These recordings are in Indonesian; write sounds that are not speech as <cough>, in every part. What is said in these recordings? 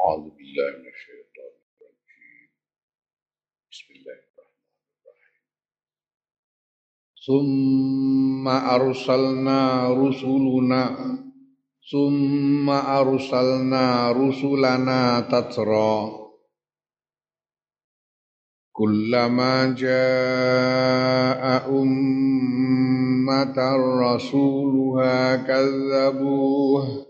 أعوذ بالله من الشيطان الرجيم. بسم الله الرحمن الرحيم. ثم أرسلنا رسلنا ثم أرسلنا رسلنا تترى. كلما جاء أمة رسولها كذبوه.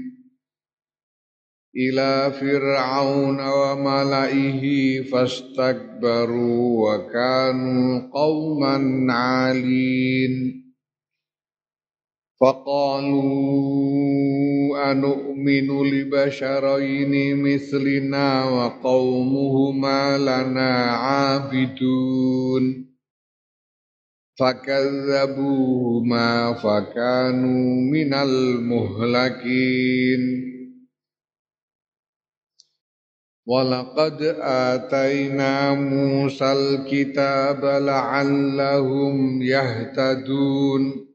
إلى فرعون وملئه فاستكبروا وكانوا قوما عالين فقالوا أنؤمن لبشرين مثلنا وقومهما لنا عابدون فكذبوهما فكانوا من المهلكين ولقد آتينا موسى الكتاب لعلهم يهتدون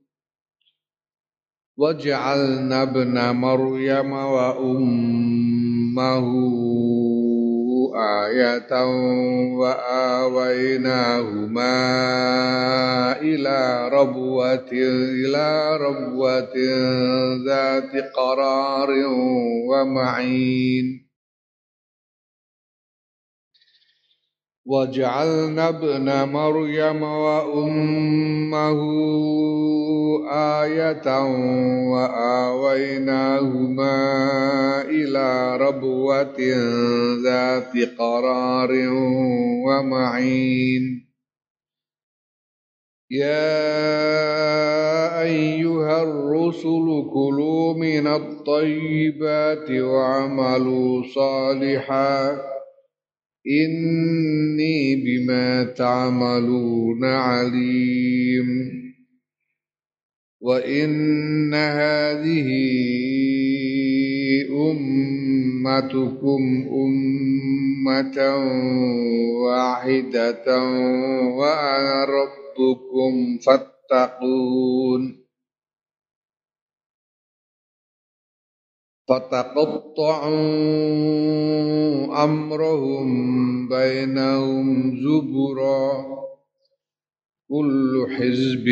وجعلنا ابن مريم وأمه آية وآويناهما إلى ربوة إلى ربوة ذات قرار ومعين وجعلنا ابن مريم وأمه آية وآويناهما إلى ربوة ذات قرار ومعين. يا أيها الرسل كلوا من الطيبات واعملوا صالحاً. إني بما تعملون عليم. وإن هذه أمتكم أمة واحدة وأنا ربكم فاتقون. فتقطعوا أمرهم بينهم زبرا. كل حزب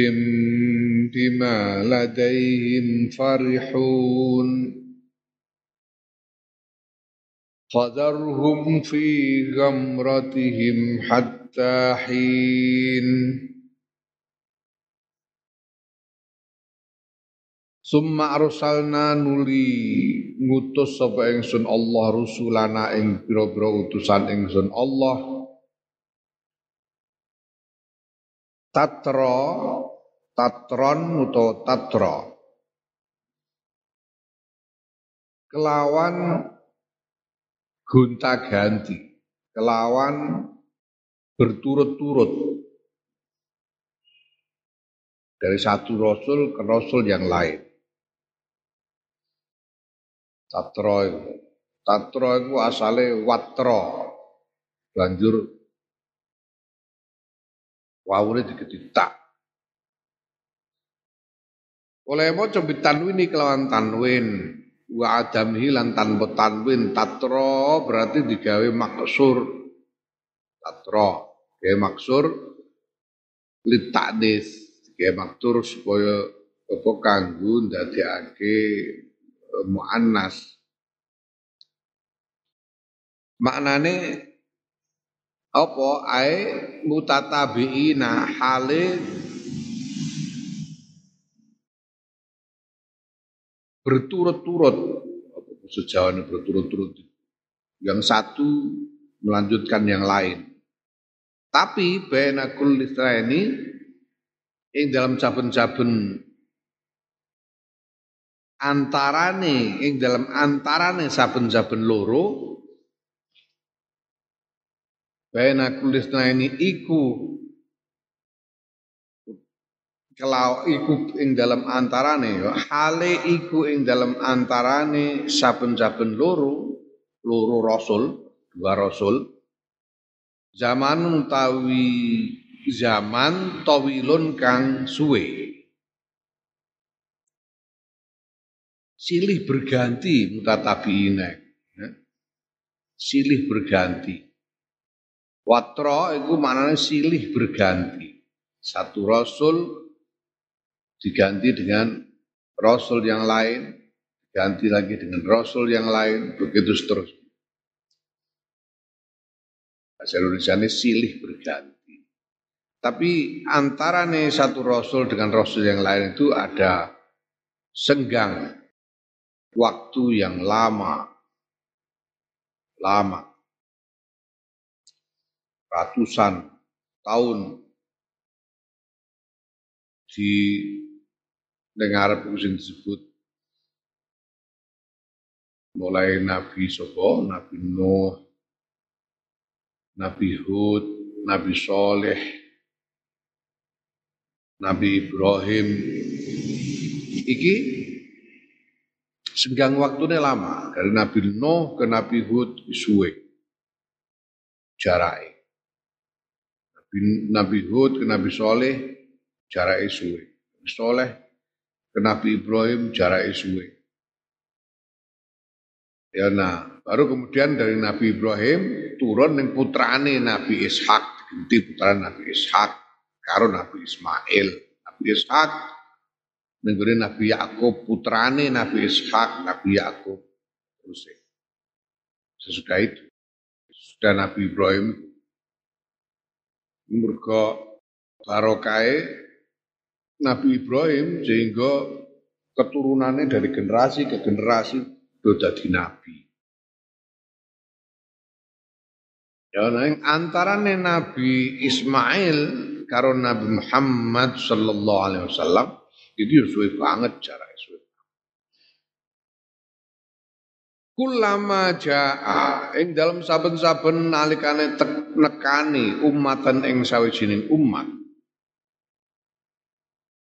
بما لديهم فرحون. فذرهم في غمرتهم حتى حين. Summa arsalna nuli ngutus sapa ingsun Allah rusulana ing pira-pira utusan ingsun Allah. Tatra tatron utawa tatra. Kelawan gonta-ganti. Kelawan berturut-turut. Dari satu rasul ke rasul yang lain Tatra itu. Tatra itu asale watra. Banjur wawune digedi tak. Oleh maca bitanwini kelawan tanwin wa adamhi lan tanpa tanwin tatra berarti digawe maksur. Tatra gawe maksur litakdis gawe maktur supaya apa kanggo ndadekake muannas. Maknane apa? Ae mutatabiina hale berturut-turut. Apa maksud berturut-turut? Yang satu melanjutkan yang lain. Tapi baina kulli ini ing dalam saben-saben antarane ing dalam antarane saben-saben loro Baina kulisna ini iku kalau iku ing dalam antarane hale iku ing dalam antarane saben-saben loro loro rasul dua rasul. Zaman utawi zaman tawilun kang suwe. Silih berganti mutatabiine ya. silih berganti Watro itu maknanya silih berganti. Satu rasul diganti dengan rasul yang lain, diganti lagi dengan rasul yang lain, begitu seterusnya. Bahasa Indonesia silih berganti. Tapi antara nih satu rasul dengan rasul yang lain itu ada senggang waktu yang lama. Lama ratusan tahun di dengar pusing disebut mulai Nabi Sopo, Nabi Nuh, Nabi Hud, Nabi Soleh, Nabi Ibrahim. Iki senggang waktunya lama dari Nabi Nuh ke Nabi Hud suwe jarai. Nabi Hud ke Nabi Soleh jarak suwe. Nabi Soleh ke Nabi Ibrahim jarak suwe. Ya nah, baru kemudian dari Nabi Ibrahim turun yang putrane Nabi Ishak, ganti putra Nabi Ishak karo Nabi Ismail. Nabi Ishak nenggone Nabi Yakub putrane Nabi Ishak, Nabi Yakub terus sesudah itu sudah Nabi Ibrahim Mergo barokai Nabi Ibrahim sehingga keturunannya dari generasi ke generasi do dadi nabi. Ya nang antarane Nabi Ismail karo Nabi Muhammad sallallahu alaihi wasallam itu suwe banget jarak suwe. Kulama jaa ing dalam saben-saben nalikane nekani umatan ing sawijining umat.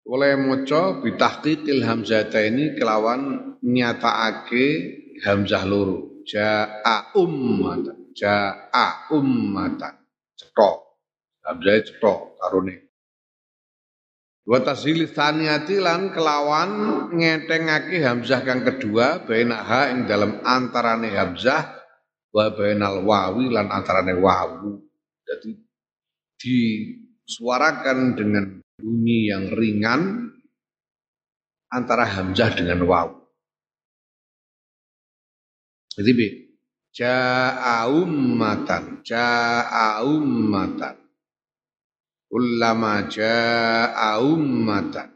Oleh maca bitahqiqil hamzata ini kelawan nyatakake hamzah loro. Jaa ummatan, jaa ummatan. Cetok. Hamzah cetok karone. Wa tashil tsaniyati lan kelawan ngetengake hamzah kang kedua baina ha ing dalam antarane hamzah wa bainal wawi lan antarane wawu. Jadi disuarakan dengan bunyi yang ringan antara hamzah dengan wawu. Jadi bi ja'a Ulama ja'a ummatan.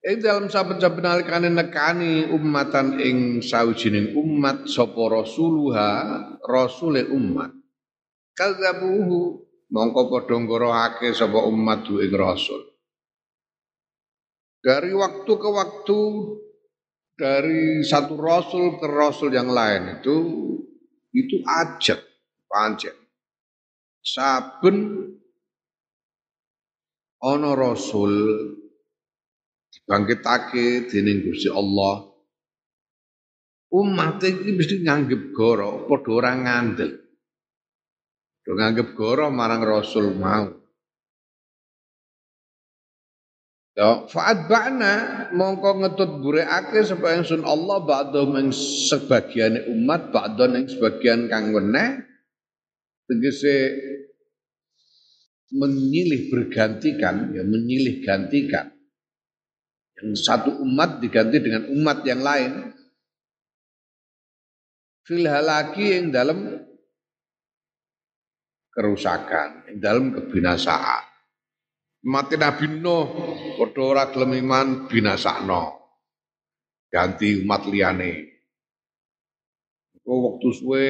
Ing dalam saben-saben nalikane nekani ummatan ing sawijining umat sapa rasuluha rasule umat. Kadzabuhu mongko padha ngorohake sapa umat ing rasul. Dari waktu ke waktu dari satu rasul ke rasul yang lain itu itu ajak pancen saben ana rasul dibangkitake dening Gusti Allah. Umat iki mesti nganggep goro padha ora ngandel. Padha nganggep goro marang rasul mau. Ya, faat ba'na mongko ngetut burekake sapa ingsun Allah ba'da ing sebagian umat ba'da ing sebagian kang weneh tegese menyilih bergantikan ya menyilih gantikan. Yang satu umat diganti dengan umat yang lain. Fil halaki yang dalam kerusakan yang dalam kebinasaan. Mati Nabi Nuh padha ora gelem iman ganti umat liyane Kok waktu suwe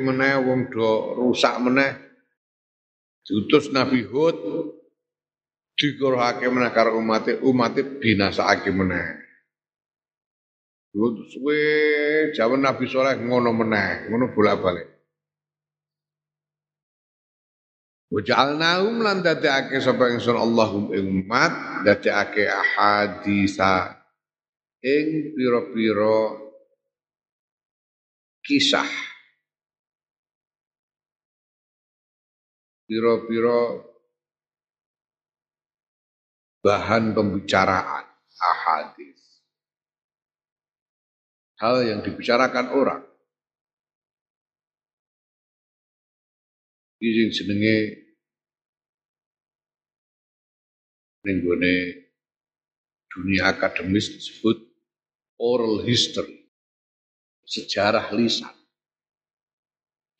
meneh wong do rusak meneh. Diutus Nabi Hud digorohake meneh karo umate umate binasakake meneh suwe jaman Nabi Soleh ngono meneh ngono bolak-balik Waja'alnahum lan dadekake sapa ingsun Allahum ing umat dadekake ahadisa ing pira-pira kisah. Pira-pira bahan pembicaraan ahadis hal yang dibicarakan orang. Iki jenenge ning dunia akademis disebut oral history. Sejarah lisan.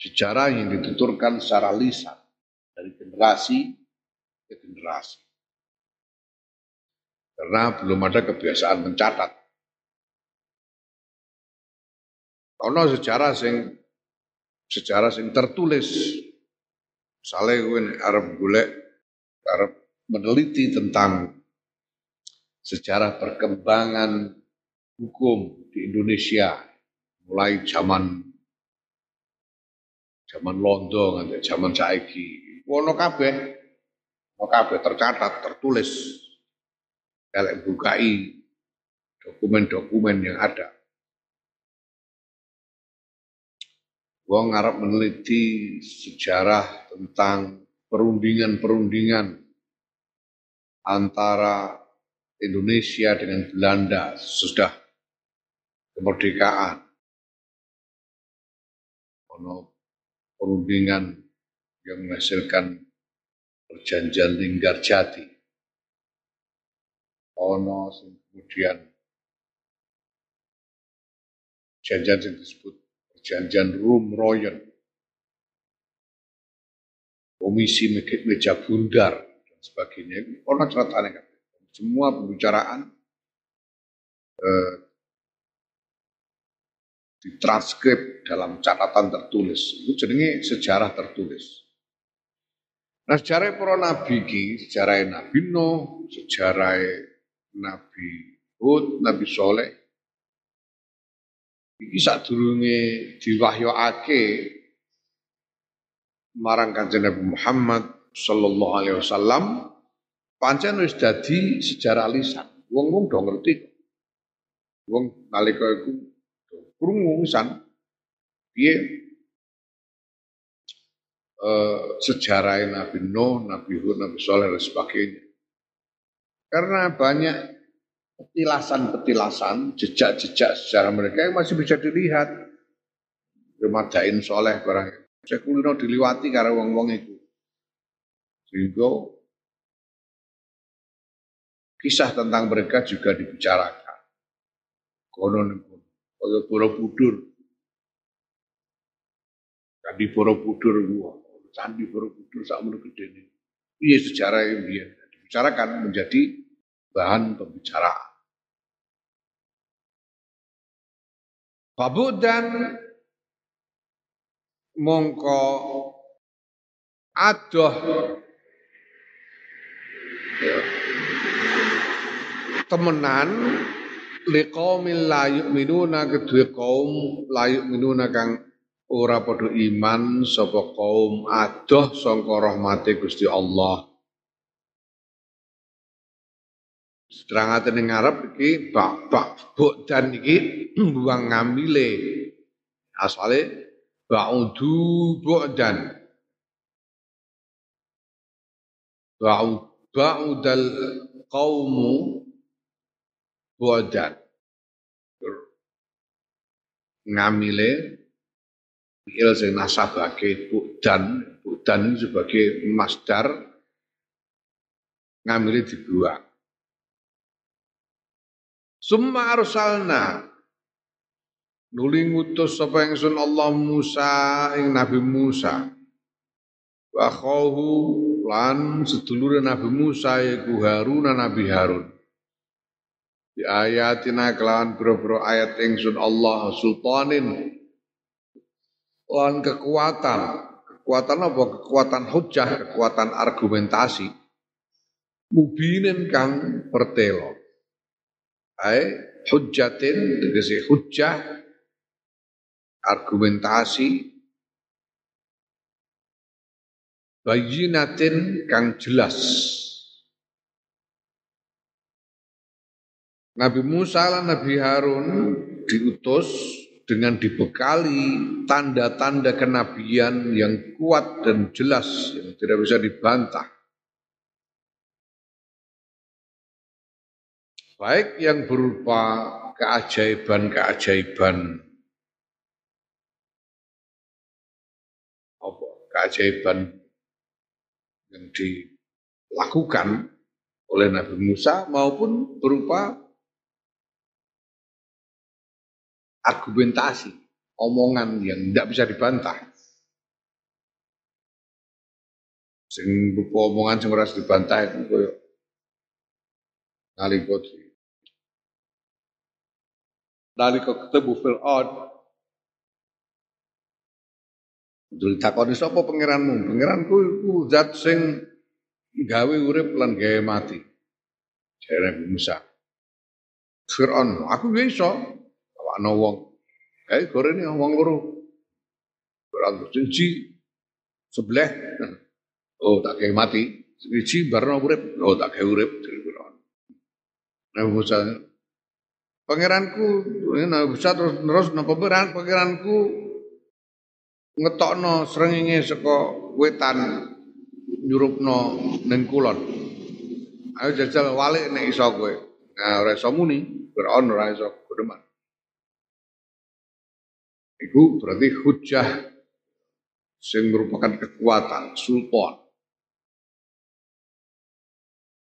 Sejarah yang dituturkan secara lisan dari generasi ke generasi. Karena belum ada kebiasaan mencatat. Ono sejarah sing sejarah sing tertulis Misalnya gue Arab golek Arab meneliti tentang sejarah perkembangan hukum di Indonesia mulai zaman zaman Londo nganti zaman saiki. Wono kabeh. Wono kabeh tercatat, tertulis. Kalau bukai dokumen-dokumen yang ada. Wong ngarep meneliti sejarah tentang perundingan-perundingan antara Indonesia dengan Belanda sudah kemerdekaan. Ono perundingan yang menghasilkan perjanjian Linggar Jati. Ono kemudian perjanjian yang disebut perjanjian Rum Royen, komisi meja bundar dan sebagainya. Ono ceritanya kan. Semua pembicaraan eh, ditranskrip dalam catatan tertulis. Itu jenenge sejarah tertulis. Nah sejarah para nabi ki, sejarah Nabi Nuh, sejarah Nabi Hud, Nabi Soleh, Iki sadurunge diwahyokake marang Kanjeng Nabi Muhammad sallallahu alaihi wasallam pancen wis dadi sejarah lisan. Wong-wong do ngerti. Wong nalika iku krungu wisan piye uh, sejarah Nabi Nuh, Nabi Hud, Nabi Soleh dan sebagainya. Karena banyak petilasan-petilasan, jejak-jejak sejarah mereka yang masih bisa dilihat. Remadain soleh barang. Saya diliwati karena wong-wong itu. Sehingga kisah tentang mereka juga dibicarakan. Konon kaya Borobudur. Candi Borobudur gua, Candi Borobudur sak gede ini. Iya sejarah yang dia dibicarakan menjadi bahan pembicaraan. dan mongko adoh temenan liqaumil la yu'minuna kedue kaum la yu'minuna kang ora padha iman sapa kaum adoh sangka rahmate Gusti Allah Serangaten ning ngarep iki bak bak buk dan iki <clears throat> buang ngamile. Asale ba'udu bu'dan. Ba'ud ba'udal qaumu bu'dan. Ngamile fi'il sing nasabake bu'dan, bu'dan sebagai masdar ngamile dibuang. Summa arsalna nuli ngutus sapa ingsun Allah Musa ing Nabi Musa. Wa khawu lan sedulure Nabi Musa iku Harun Nabi Harun. Di ayatina kelawan boro-boro ayat ingsun Allah sultanin. Lan kekuatan. Kekuatan apa? Kekuatan hujah, kekuatan argumentasi. Mubinin kang pertelo ai hujjatin tegese hujjah argumentasi. Bayinatin kang jelas Nabi Musa dan Nabi Harun diutus dengan dibekali tanda-tanda kenabian yang kuat dan jelas yang tidak bisa dibantah. Baik yang berupa keajaiban-keajaiban apa keajaiban yang dilakukan oleh Nabi Musa maupun berupa argumentasi, omongan yang tidak bisa dibantah. Sing berupa omongan sing ora dibantah itu koyo nalika nalika ketemu Fir'aun Dul takoni sapa pangeranmu? Pangeranku iku zat sing gawe urip lan gawe mati. Jare Musa. Fir'aun, aku bisa ana wong. Eh gorene wong loro. Berang siji sebelah. Oh tak kayak mati. Siji barno urip. Oh tak kayak urip. Nah Musa pangeranku nah Musa terus terus napa pangeran pangeranku ngetokno srengenge saka wetan nyurupno ning kulon. Ayo jajal walik nek iso kowe. Nah ora iso muni, ono ora iso kudeman. Itu berarti hujah yang merupakan kekuatan, sultan.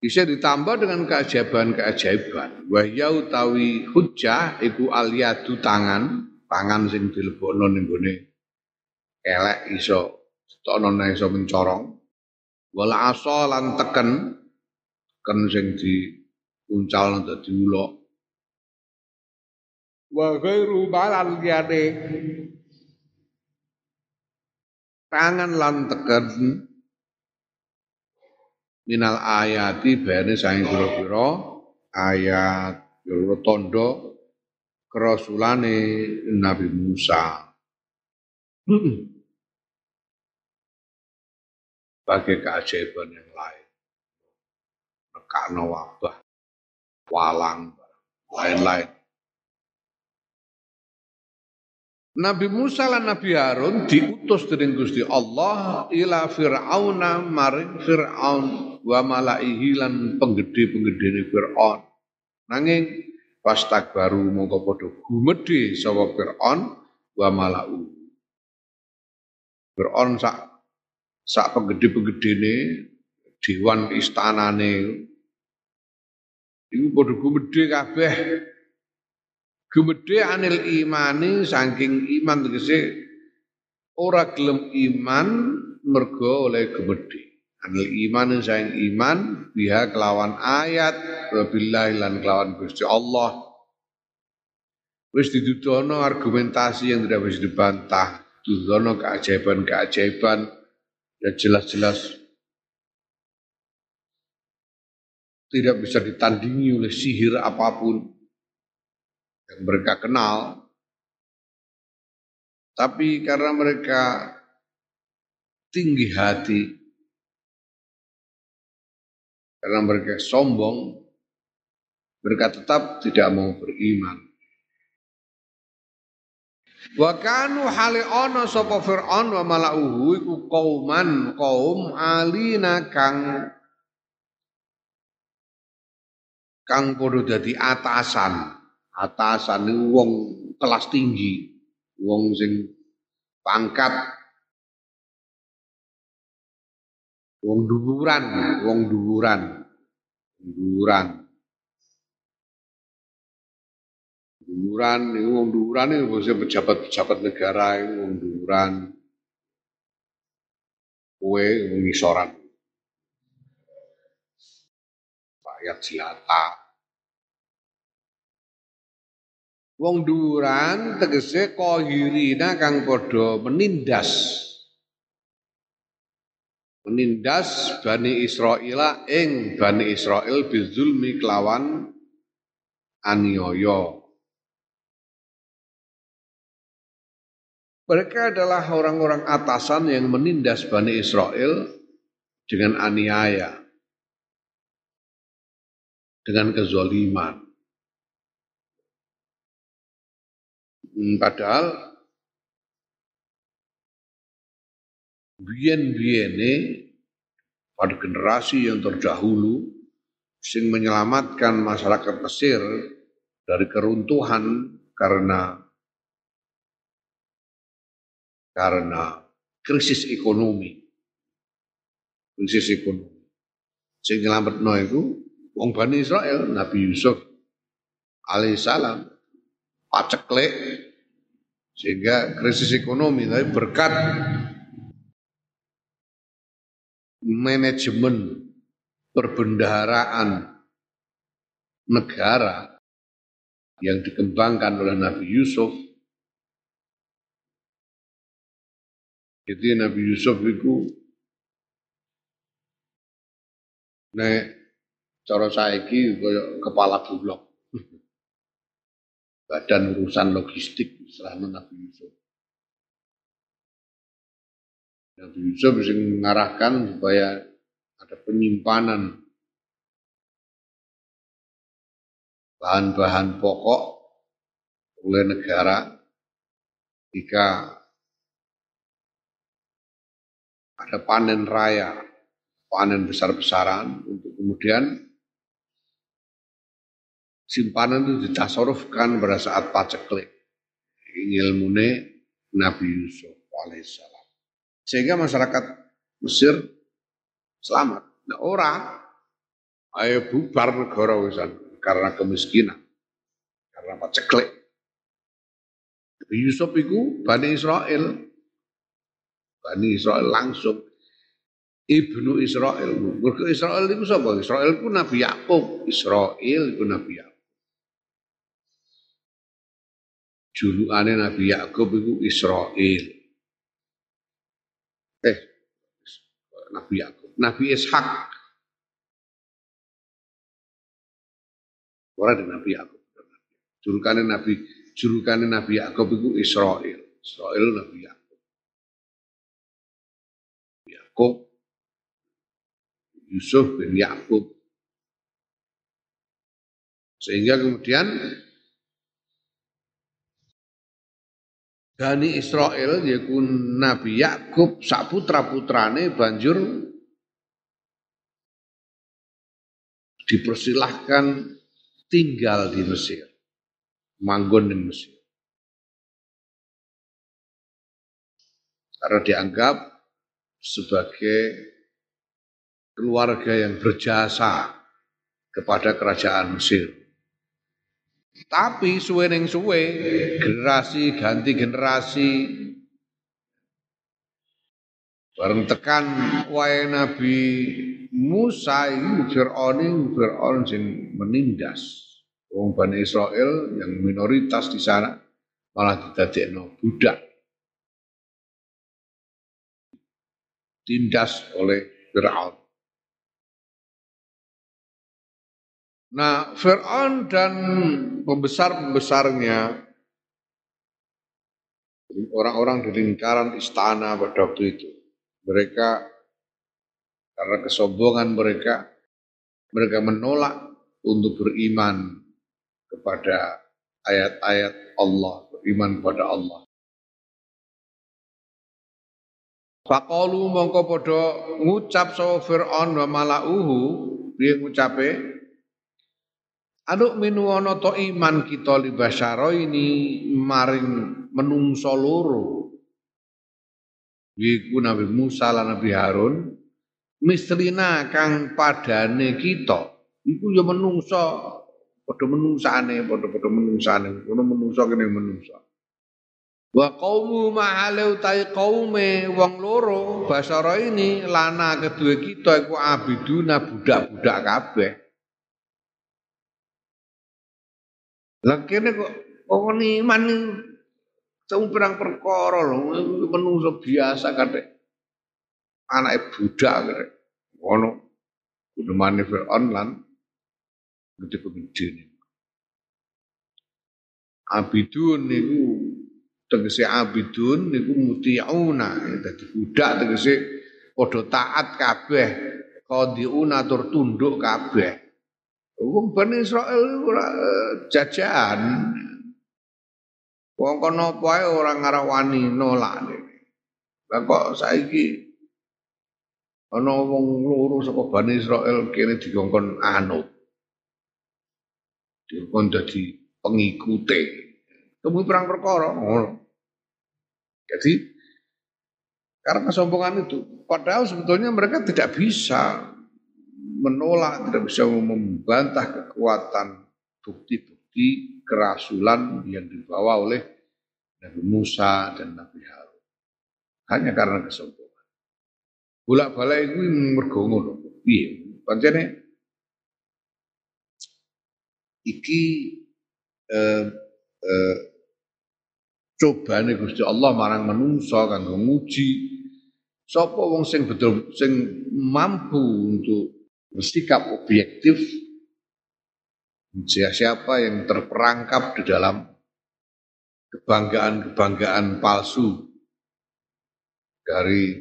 Bisa ditambah dengan keajaiban-keajaiban. Wahya utawi hujah iku aliyadu tangan, tangan sing dilebokno ning gone kelek iso setokno iso mencorong. Wala asa lan teken teken sing diuncal dadi ulok wa ghairu balal tangan lan teken minal ayati bayane saing pira-pira. Ayat pira tondo kerasulane Nabi Musa. Sebagai keajaiban yang lain. Nekakno wabah walang lain-lain Nabi Musa lan Nabi Harun diutus dening Gusti Allah ila Fir'auna maring Fir'aun wa malaihi lan penggede-penggedene Fir'aun. Nanging pas baru mongko padha gumedhe sapa Fir'aun wa malau. Fir'aun sak sak penggede-penggedene dewan istanane iku padha gumedhe kabeh Gumedhe anil imani saking iman tegese ora gelem iman mergo oleh gumedhe. Anil iman saking iman biha kelawan ayat wabillahi lan kelawan Gusti Allah. Wis didudono argumentasi yang tidak bisa dibantah, didudono keajaiban-keajaiban yang jelas-jelas tidak bisa ditandingi oleh sihir apa pun yang mereka kenal. Tapi karena mereka tinggi hati, karena mereka sombong, mereka tetap tidak mau beriman. Wa kanu hale ana sapa Firaun wa malauhu iku kauman kaum alina kang kang padha dadi atasan atasan wong kelas tinggi, wong sing pangkat wong dhuwuran, wong dhuwuran. Dhuwuran. Dhuwuran itu wong dhuwuran itu maksudnya pejabat-pejabat negara itu wong dhuwuran. Kowe wong isoran. Rakyat jelata. Wong duran tegese kohirina kang padha menindas. menindas Bani Israel ing Bani Israel bizulmi kelawan aniaya. Mereka adalah orang-orang atasan yang menindas Bani Israel dengan aniaya, dengan kezoliman. Hmm, padahal biyen-biyene pada generasi yang terdahulu sing menyelamatkan masyarakat Mesir dari keruntuhan karena karena krisis ekonomi. Krisis ekonomi. Sing nyelametno iku wong Bani Israel, Nabi Yusuf alaihissalam paceklek sehingga krisis ekonomi tapi berkat manajemen perbendaharaan negara yang dikembangkan oleh Nabi Yusuf Jadi Nabi Yusuf itu nek cara saiki kaya kepala bulog. Badan urusan logistik istilahnya Nabi Yusuf. Nabi Yusuf bisa mengarahkan supaya ada penyimpanan bahan-bahan pokok oleh negara jika ada panen raya, panen besar-besaran untuk kemudian simpanan itu ditasarufkan pada saat paceklik. Ilmune Nabi Yusuf alaihissalam. Sehingga masyarakat Mesir selamat. Nah orang ayo bubar negara wisan karena kemiskinan, karena paceklik. Nabi Yusuf itu Bani Israel Bani Israel langsung ibnu Israel. Mergo Israel itu sapa? Israel itu Nabi Yakub. Israel itu Nabi Yakub. Julukane Nabi Yakub itu Israel. Eh, Nabi Yakub, Nabi Ishak. Ora ada Nabi Yakub. Julukannya Nabi julukannya Nabi Yakub itu Israel. Israel Nabi Yakub. Yakub Yusuf bin Yakub sehingga kemudian Bani Israel yaitu Nabi Yakub sak putra-putrane banjur dipersilahkan tinggal di Mesir, manggon di Mesir. Karena dianggap sebagai keluarga yang berjasa kepada kerajaan Mesir. Tapi suwe neng suwe, generasi ganti generasi, bareng tekan wae Nabi Musa ini Fir'aun Fir'aun sing menindas wong Bani Israel yang minoritas di sana malah didadekno budak. ditindas oleh Fir'aun. Nah, Fir'aun dan pembesar-pembesarnya, orang-orang di lingkaran istana pada waktu itu, mereka karena kesombongan mereka, mereka menolak untuk beriman kepada ayat-ayat Allah, beriman kepada Allah. Faqalu mongko padha ngucap sapa Firaun wa malauhu piye ngucape Anu minu ana to iman kita li ini maring menungso loro. Iku Nabi Musa lan Nabi Harun mislina kang padane kita. Iku ya menungso padha menungsane padha-padha menungsane. Ngono menungso kene menungso. Wa qaumu ma'ale utai kaume wong loro basara ini lana kedua kita iku abiduna budak-budak kabeh. Lah kene kok wong iman iki perang perkara lho menungso biasa kadek. anak budak kira. Ono gunemane Fir'aun lan gede-gede ini. Abidun niku tegese abidun niku muti'una dadi budak tegese padha taat kabeh qadiuna tur tunduk kabeh wong Bani Israel ora eh, jajan wong kono apa ora ngarawani nolak. Lah kok saiki ana wong loro saka Bani Israel kene dikongkon anut dikongkon dadi pengikute. Temu perang perkara ngono. Jadi karena kesombongan itu, padahal sebetulnya mereka tidak bisa menolak, tidak bisa membantah kekuatan bukti-bukti kerasulan yang dibawa oleh Nabi Musa dan Nabi Harun. Hanya karena kesombongan. Bolak-balik itu mergo ngono. Piye? Pancene iki eh, eh, cobane Gusti Allah marang manungsa kanggo nguji sapa wong sing betul sing mampu untuk bersikap objektif. Siapa yang terperangkap di dalam kebanggaan-kebanggaan palsu dari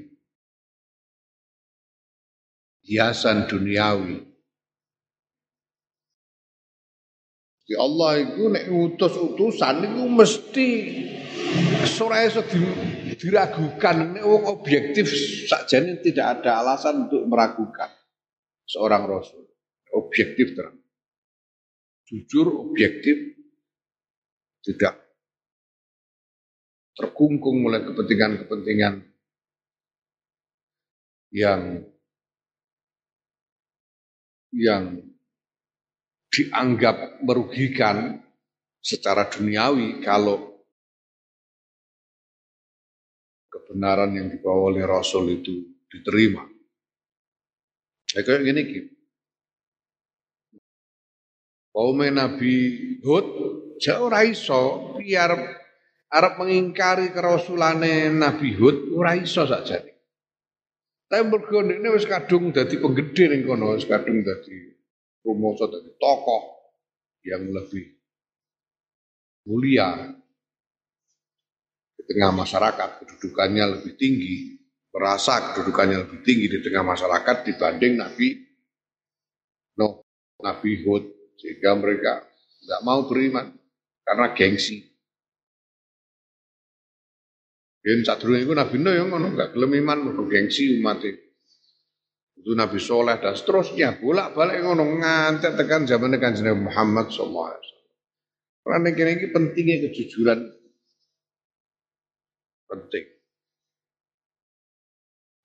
hiasan duniawi. Di Allah itu nek ngutus utusan itu mesti iso diragukan. Nek objektif sakjane tidak ada alasan untuk meragukan seorang rasul. Objektif terang. Jujur objektif tidak terkungkung oleh kepentingan-kepentingan yang yang dianggap merugikan secara duniawi kalau kebenaran yang dibawa oleh Rasul itu diterima. Ya kayak gini gitu. Kaum Nabi Hud jauh raiso biar Arab mengingkari kerasulane Nabi Hud ora iso saja. Tapi mergo ini wis kadung dadi penggede ning kono, wis kadung dadi rumoso dadi tokoh yang lebih mulia tengah masyarakat kedudukannya lebih tinggi, merasa kedudukannya lebih tinggi di tengah masyarakat dibanding Nabi no, Nabi Hud sehingga mereka tidak mau beriman karena gengsi. Yen sadurunge iku Nabi Nuh yang ngono gak gelem iman gengsi umat itu Nabi Soleh dan seterusnya bolak-balik ngono ngantek tekan zaman Kanjeng Muhammad sallallahu alaihi wasallam. Karena ini pentingnya kejujuran penting.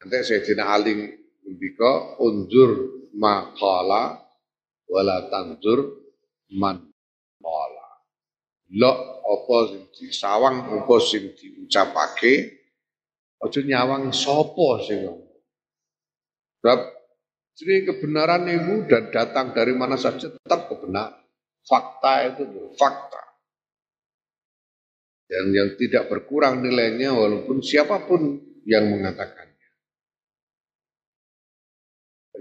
Nanti Sayyidina Ali ngendika unzur maqala wala tanzur man qala. Lo apa sing disawang apa sing diucapake aja nyawang sapa sing Sebab jadi kebenaran itu dan datang dari mana saja tetap kebenaran. Fakta itu fakta dan yang tidak berkurang nilainya walaupun siapa pun yang mengatakannya.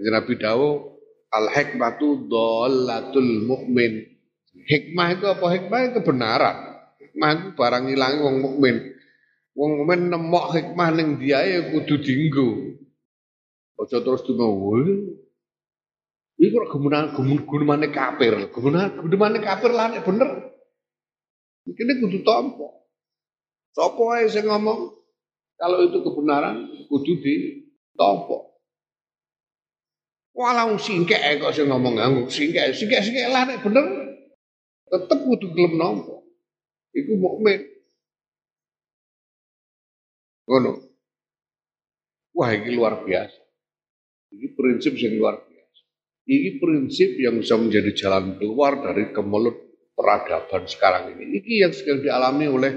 Nabi Dawo al hikmatu dolatul mukmin. Hikmah itu apa? Hikmah itu kebenaran. Hikmah itu barang hilang wong mukmin. Wong mukmin nemok hikmah ning dia ya kudu dinggo. Ojo terus dimawu. Iku kebenaran gunumane kafir. Kebenaran gunumane kafir lah bener. Ini kudu tompo. Sopo ae sing ngomong kalau itu kebenaran kudu ditompo. Walau singkek kok sing ngomong nganggo singkek, singkek-singkek lah nek bener tetep kudu gelem nampa. Iku mukmin. Ngono. Wah, ini luar biasa. Ini prinsip yang luar biasa. Ini prinsip yang bisa menjadi jalan keluar dari kemelut peradaban sekarang ini. Ini yang sedang dialami oleh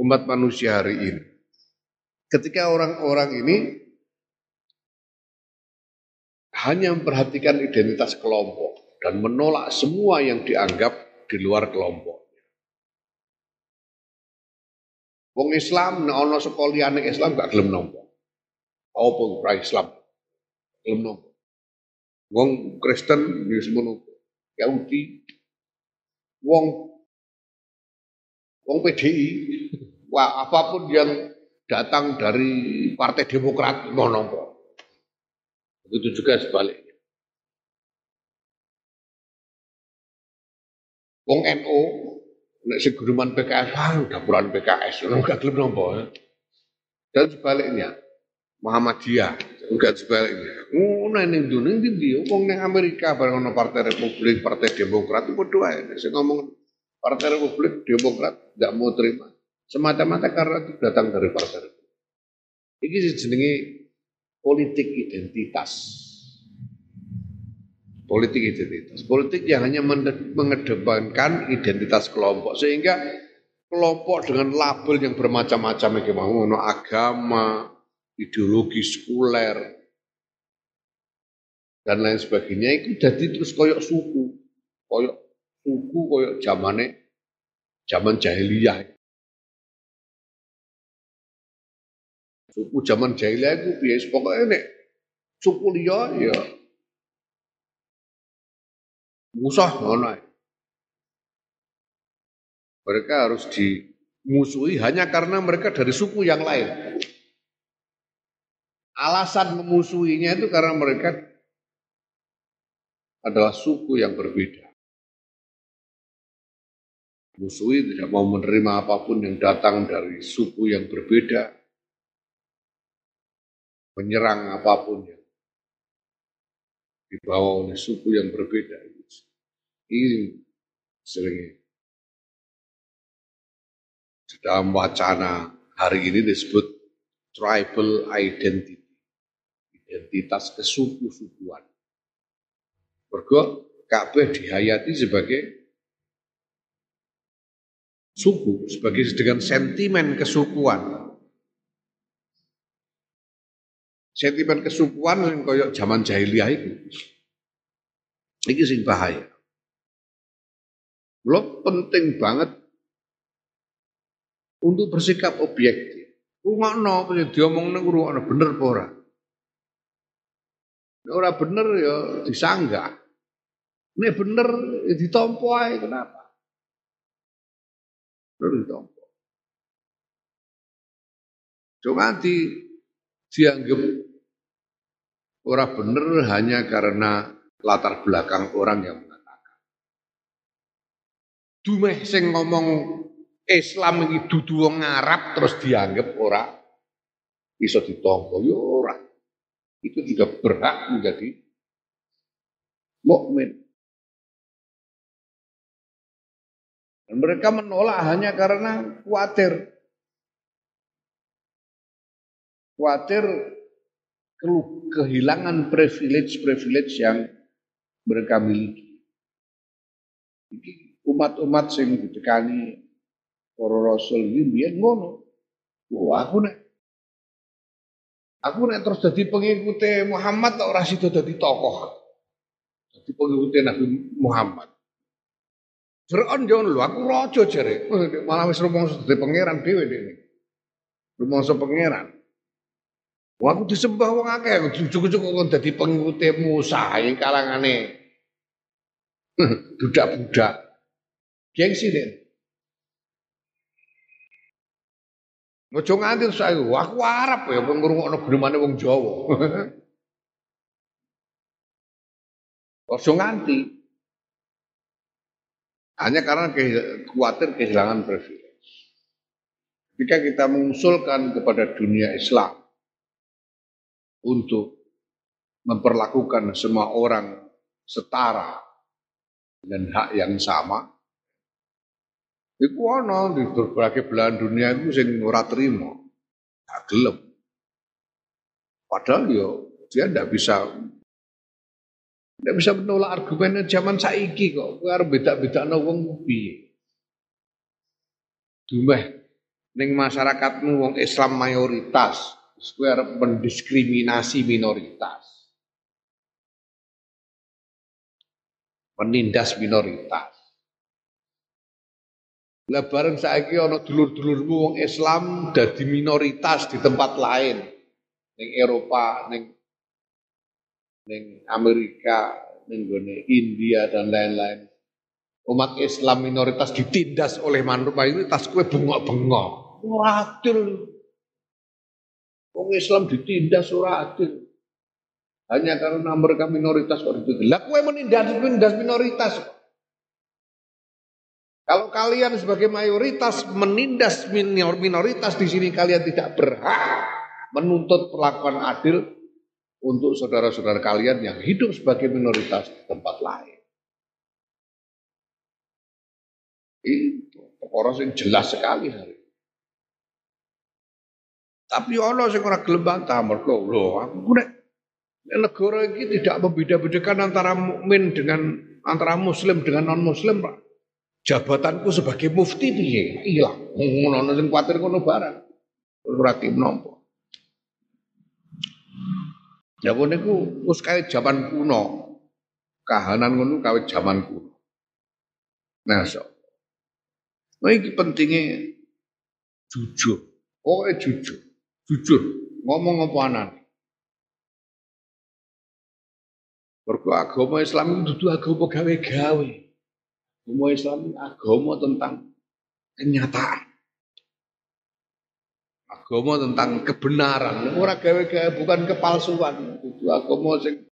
umat manusia hari ini. Ketika orang-orang ini hanya memperhatikan identitas kelompok dan menolak semua yang dianggap di luar kelompok. Wong Islam nek ana sekolahane Islam gak gelem nampa. Apa ora Islam? Gelem nopo? Wong Kristen ya semono. Yahudi wong wong PDI wah apa pun yang datang dari Partai Demokrat mau nopo. Begitu juga sebaliknya. Wong NU nek sing guruman PKS ah udah bulan PKS ora gak gelem nopo. Dan sebaliknya Muhammadiyah enggak sebaliknya. Ngono ning dunia ndi wong ning Amerika bareng ono Partai Republik, Partai Demokrat itu padha wae. Sing ngomong Partai Republik, Demokrat enggak mau terima. Semata-mata karena itu datang dari Partai Republik. Ini jenenge politik identitas. Politik identitas. Politik yang hanya mengedepankan identitas kelompok. Sehingga kelompok dengan label yang bermacam-macam. Mau agama, ideologi sekuler dan lain sebagainya itu jadi terus koyok suku koyok suku koyok zamane zaman jahiliyah suku zaman jahiliyah itu biasa pokoknya nek suku liya ya musah ngono mereka harus dimusuhi hanya karena mereka dari suku yang lain Alasan memusuhinya itu karena mereka adalah suku yang berbeda. Musuhi tidak mau menerima apa pun yang datang dari suku yang berbeda. Menyerang apa pun yang dibawa oleh suku yang berbeda. Ini sering dalam wacana hari ini disebut tribal identity identitas kesuku-sukuan. Mergo Ka'bah dihayati sebagai suku, sebagai dengan sentimen kesukuan. Sentimen kesukuan yang koyok zaman jahiliyah itu. Ini sing bahaya. Lo penting banget untuk bersikap objektif. Rumah no, diomong neng rumah bener pora. Ora bener ya disanggah. Nek bener ya ditompo ae kenapa? Bener ditompo. Cuma di dianggap ora bener hanya karena latar belakang orang yang mengatakan. Dumeh sing ngomong Islam ini dudu wong Arab terus dianggap ora iso ditompo yo ya ora itu juga berhak menjadi mukmin. Dan mereka menolak hanya karena khawatir. Khawatir kehilangan privilege-privilege yang mereka miliki. umat-umat sing ditekani para rasul ini biyen ngono. Wah, aku nek Aku nek terus jadi pengikut Muhammad tak ora sida dadi tokoh. Jadi pengikut Nabi Muhammad. Fir'aun jangan lu, aku rojo jere. <laughs> Malah wis rumangsa dadi pangeran dhewe dhewe. Rumangsa pangeran. Wah aku disembah wong akeh, cukup-cukup kok dadi pengikut Musa yang kalangane <laughs> budak-budak. Gengsi deh. Ojo nganti saya, aku Arab ya, wong ngrungokno gremane wong Jawa. <laughs> Ojo nganti. Hanya karena khawatir kehilangan privilege. Ketika kita mengusulkan kepada dunia Islam untuk memperlakukan semua orang setara dengan hak yang sama, Iku ana di berbagai belahan dunia itu sing ora trima. Gak gelem. Padahal yo dia ndak bisa ndak bisa menolak argumennya zaman saiki kok. Kowe arep beda-bedakno wong piye. Dumeh ning masyarakatmu wong Islam mayoritas, arep mendiskriminasi minoritas. Menindas minoritas. Lah bareng saiki ana dulur-dulurmu wong Islam dadi minoritas di tempat lain. ning Eropa, ning ning Amerika, ning India dan lain-lain. Umat Islam minoritas ditindas oleh mayoritas kue bengok-bengok. Adil. Wong Islam ditindas ora adil. Hanya karena mereka minoritas kok itu. Lah kue menindas minoritas Kalau kalian sebagai mayoritas menindas minoritas di sini kalian tidak berhak menuntut perlakuan adil untuk saudara-saudara kalian yang hidup sebagai minoritas di tempat lain. Itu perkara yang jelas sekali hari. Tapi Allah sing ora gelem bantah mergo lho aku nek negara ini tidak membeda-bedakan antara mukmin dengan antara muslim dengan non muslim Pak. Jabatanku sebagai mufti piye? Ilang. Ngono sing kuwatir ngono barang. Ora menapa. Ya niku wis kaya zaman kuno. Kahanan ngono kawit zaman kuno. Nah, so. Nah, ini pentingnya jujur. Eh, jujur. Jujur. Ngomong apa anan. Mergo agama Islam itu dudu agama gawe-gawe. Agama Islam agama tentang kenyataan. Agama tentang kebenaran. Ora gawe-gawe bukan kepalsuan. Itu agama sing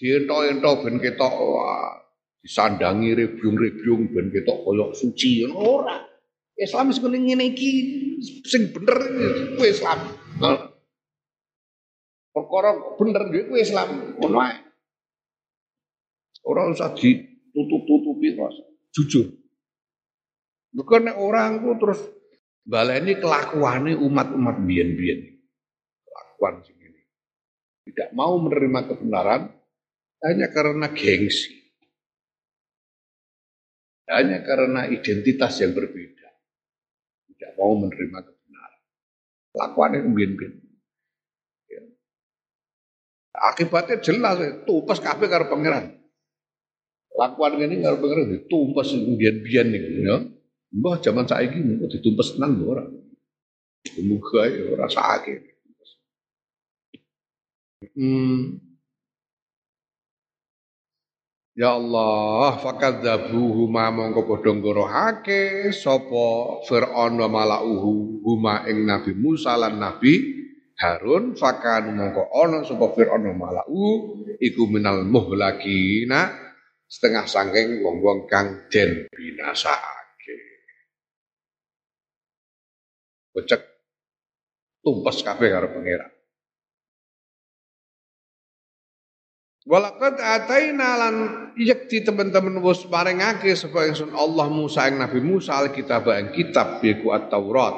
dientok-entok ben ketok disandangi rebyung-rebyung ben ketok koyo suci ora. Islam sing ngene iki sing bener kuwi Islam. Perkara bener kuwi Islam ngono ae. Ora usah ditutup-tutupi terus. Jujur. Bukan orang ku terus baleni kelakuane umat-umat biyen-biyen. Kelakuan sing ini. Tidak mau menerima kebenaran hanya karena gengsi. Hanya karena identitas yang berbeda tidak mau menerima kebenaran. Lakuannya biyen-biyen. Ya. Akibatnya jelas, tumpes kabeh karo pangeran. Lakuan ini karo pangeran ditumpes biyen-biyen niku ya. Mbah zaman saiki niku ditumpes tenan ora. Muga ya ora sakit. Hmm. Ya Allah, fakadzabuhu ma mongko padha ngorohake sapa Firaun wa malauhu huma ing Nabi Musa lan Nabi Harun fakan mongko ana sapa Firaun wa malau iku minal muhlakina setengah sangking wong-wong kang den binasake. Becek tumpes kabeh karo pangeran. Walakad ataina lan yakti teman-teman wis maringake sapa ingsun Allah Musa ing Nabi Musa alkitab ing kitab yaiku at-Taurat.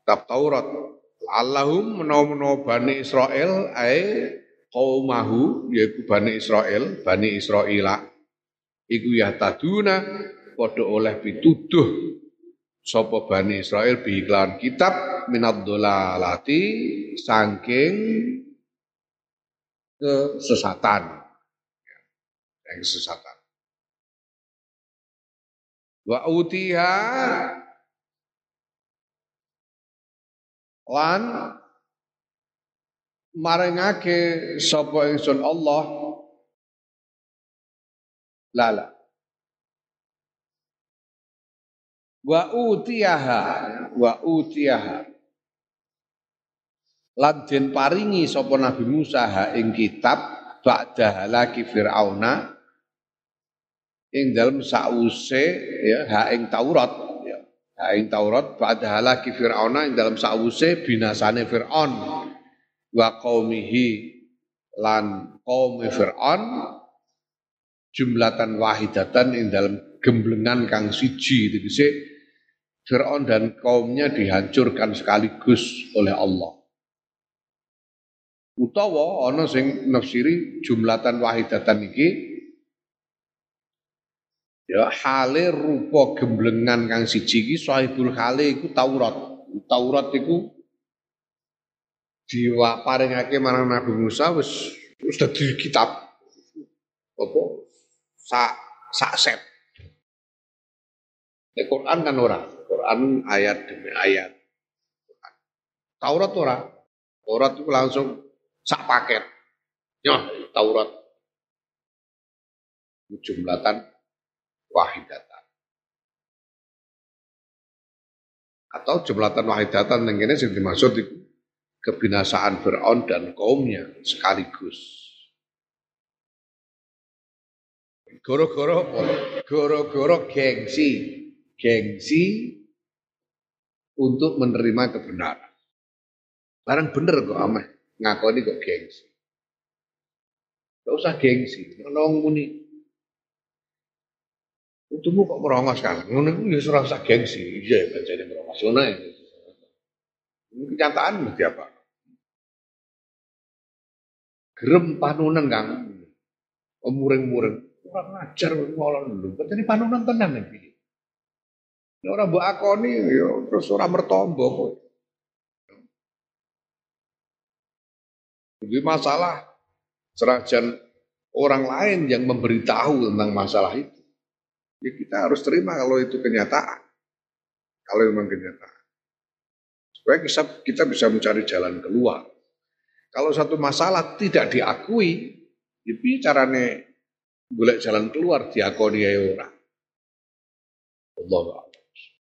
Kitab Taurat. Allahum menawa-menawa Bani Israel ae qaumahu yaiku Bani Israel, Bani Israila iku ya taduna padha oleh pituduh sapa Bani Israel bi iklan kitab minad dolalati saking kesesatan yang kesesatan. Wa utiha lan maringake sapa ingsun Allah. Lala wa utiyaha wa utiyaha lan den paringi sapa Nabi Musa ing kitab ba'da halaki Fir'auna ing dalam sause ya ha ing Taurat ya. Ha ing Taurat pada halaki Firauna ing dalam sause binasane Firaun. Wa qaumihi lan kaum Firaun jumlatan wahidatan ing dalam gemblengan kang siji tegese Firaun dan kaumnya dihancurkan sekaligus oleh Allah. Utawa ana sing nafsiri jumlatan wahidatan iki Ya hale rupa gemblengan kang siji iki sahibul hale iku Taurat. Taurat iku paringake marang Nabi Musa wis wis dadi kitab apa sak sak set. Nek Quran kan ora, Quran ayat demi ayat. Taurat ora. Taurat itu langsung sak paket. Nyoh Taurat. Jumlatan wahidatan. Atau jumlatan wahidatan yang ini yang dimaksud itu kebinasaan Fir'aun dan kaumnya sekaligus. Goro-goro apa? Goro-goro gengsi. Gengsi untuk menerima kebenaran. Barang bener kok ameh ngakoni kok gengsi. Gak usah gengsi, nolong muni. Untukmu kok merongos kan? Ngono iku ya ora usah gengsi. Iya ya bancane merongos ngono ya. Ini kenyataan mesti apa? Gerem panunan Kang. Muring-muring. Kurang ajar ngolong dulu. Jadi panunan tenan. Ini orang mbok akoni ya terus ora mertombo kok. Jadi masalah serajan orang lain yang memberitahu tentang masalah itu. Ya kita harus terima kalau itu kenyataan. Kalau memang kenyataan. Supaya kita, kita bisa mencari jalan keluar. Kalau satu masalah tidak diakui, ya carane golek jalan keluar diakoni orang. Allah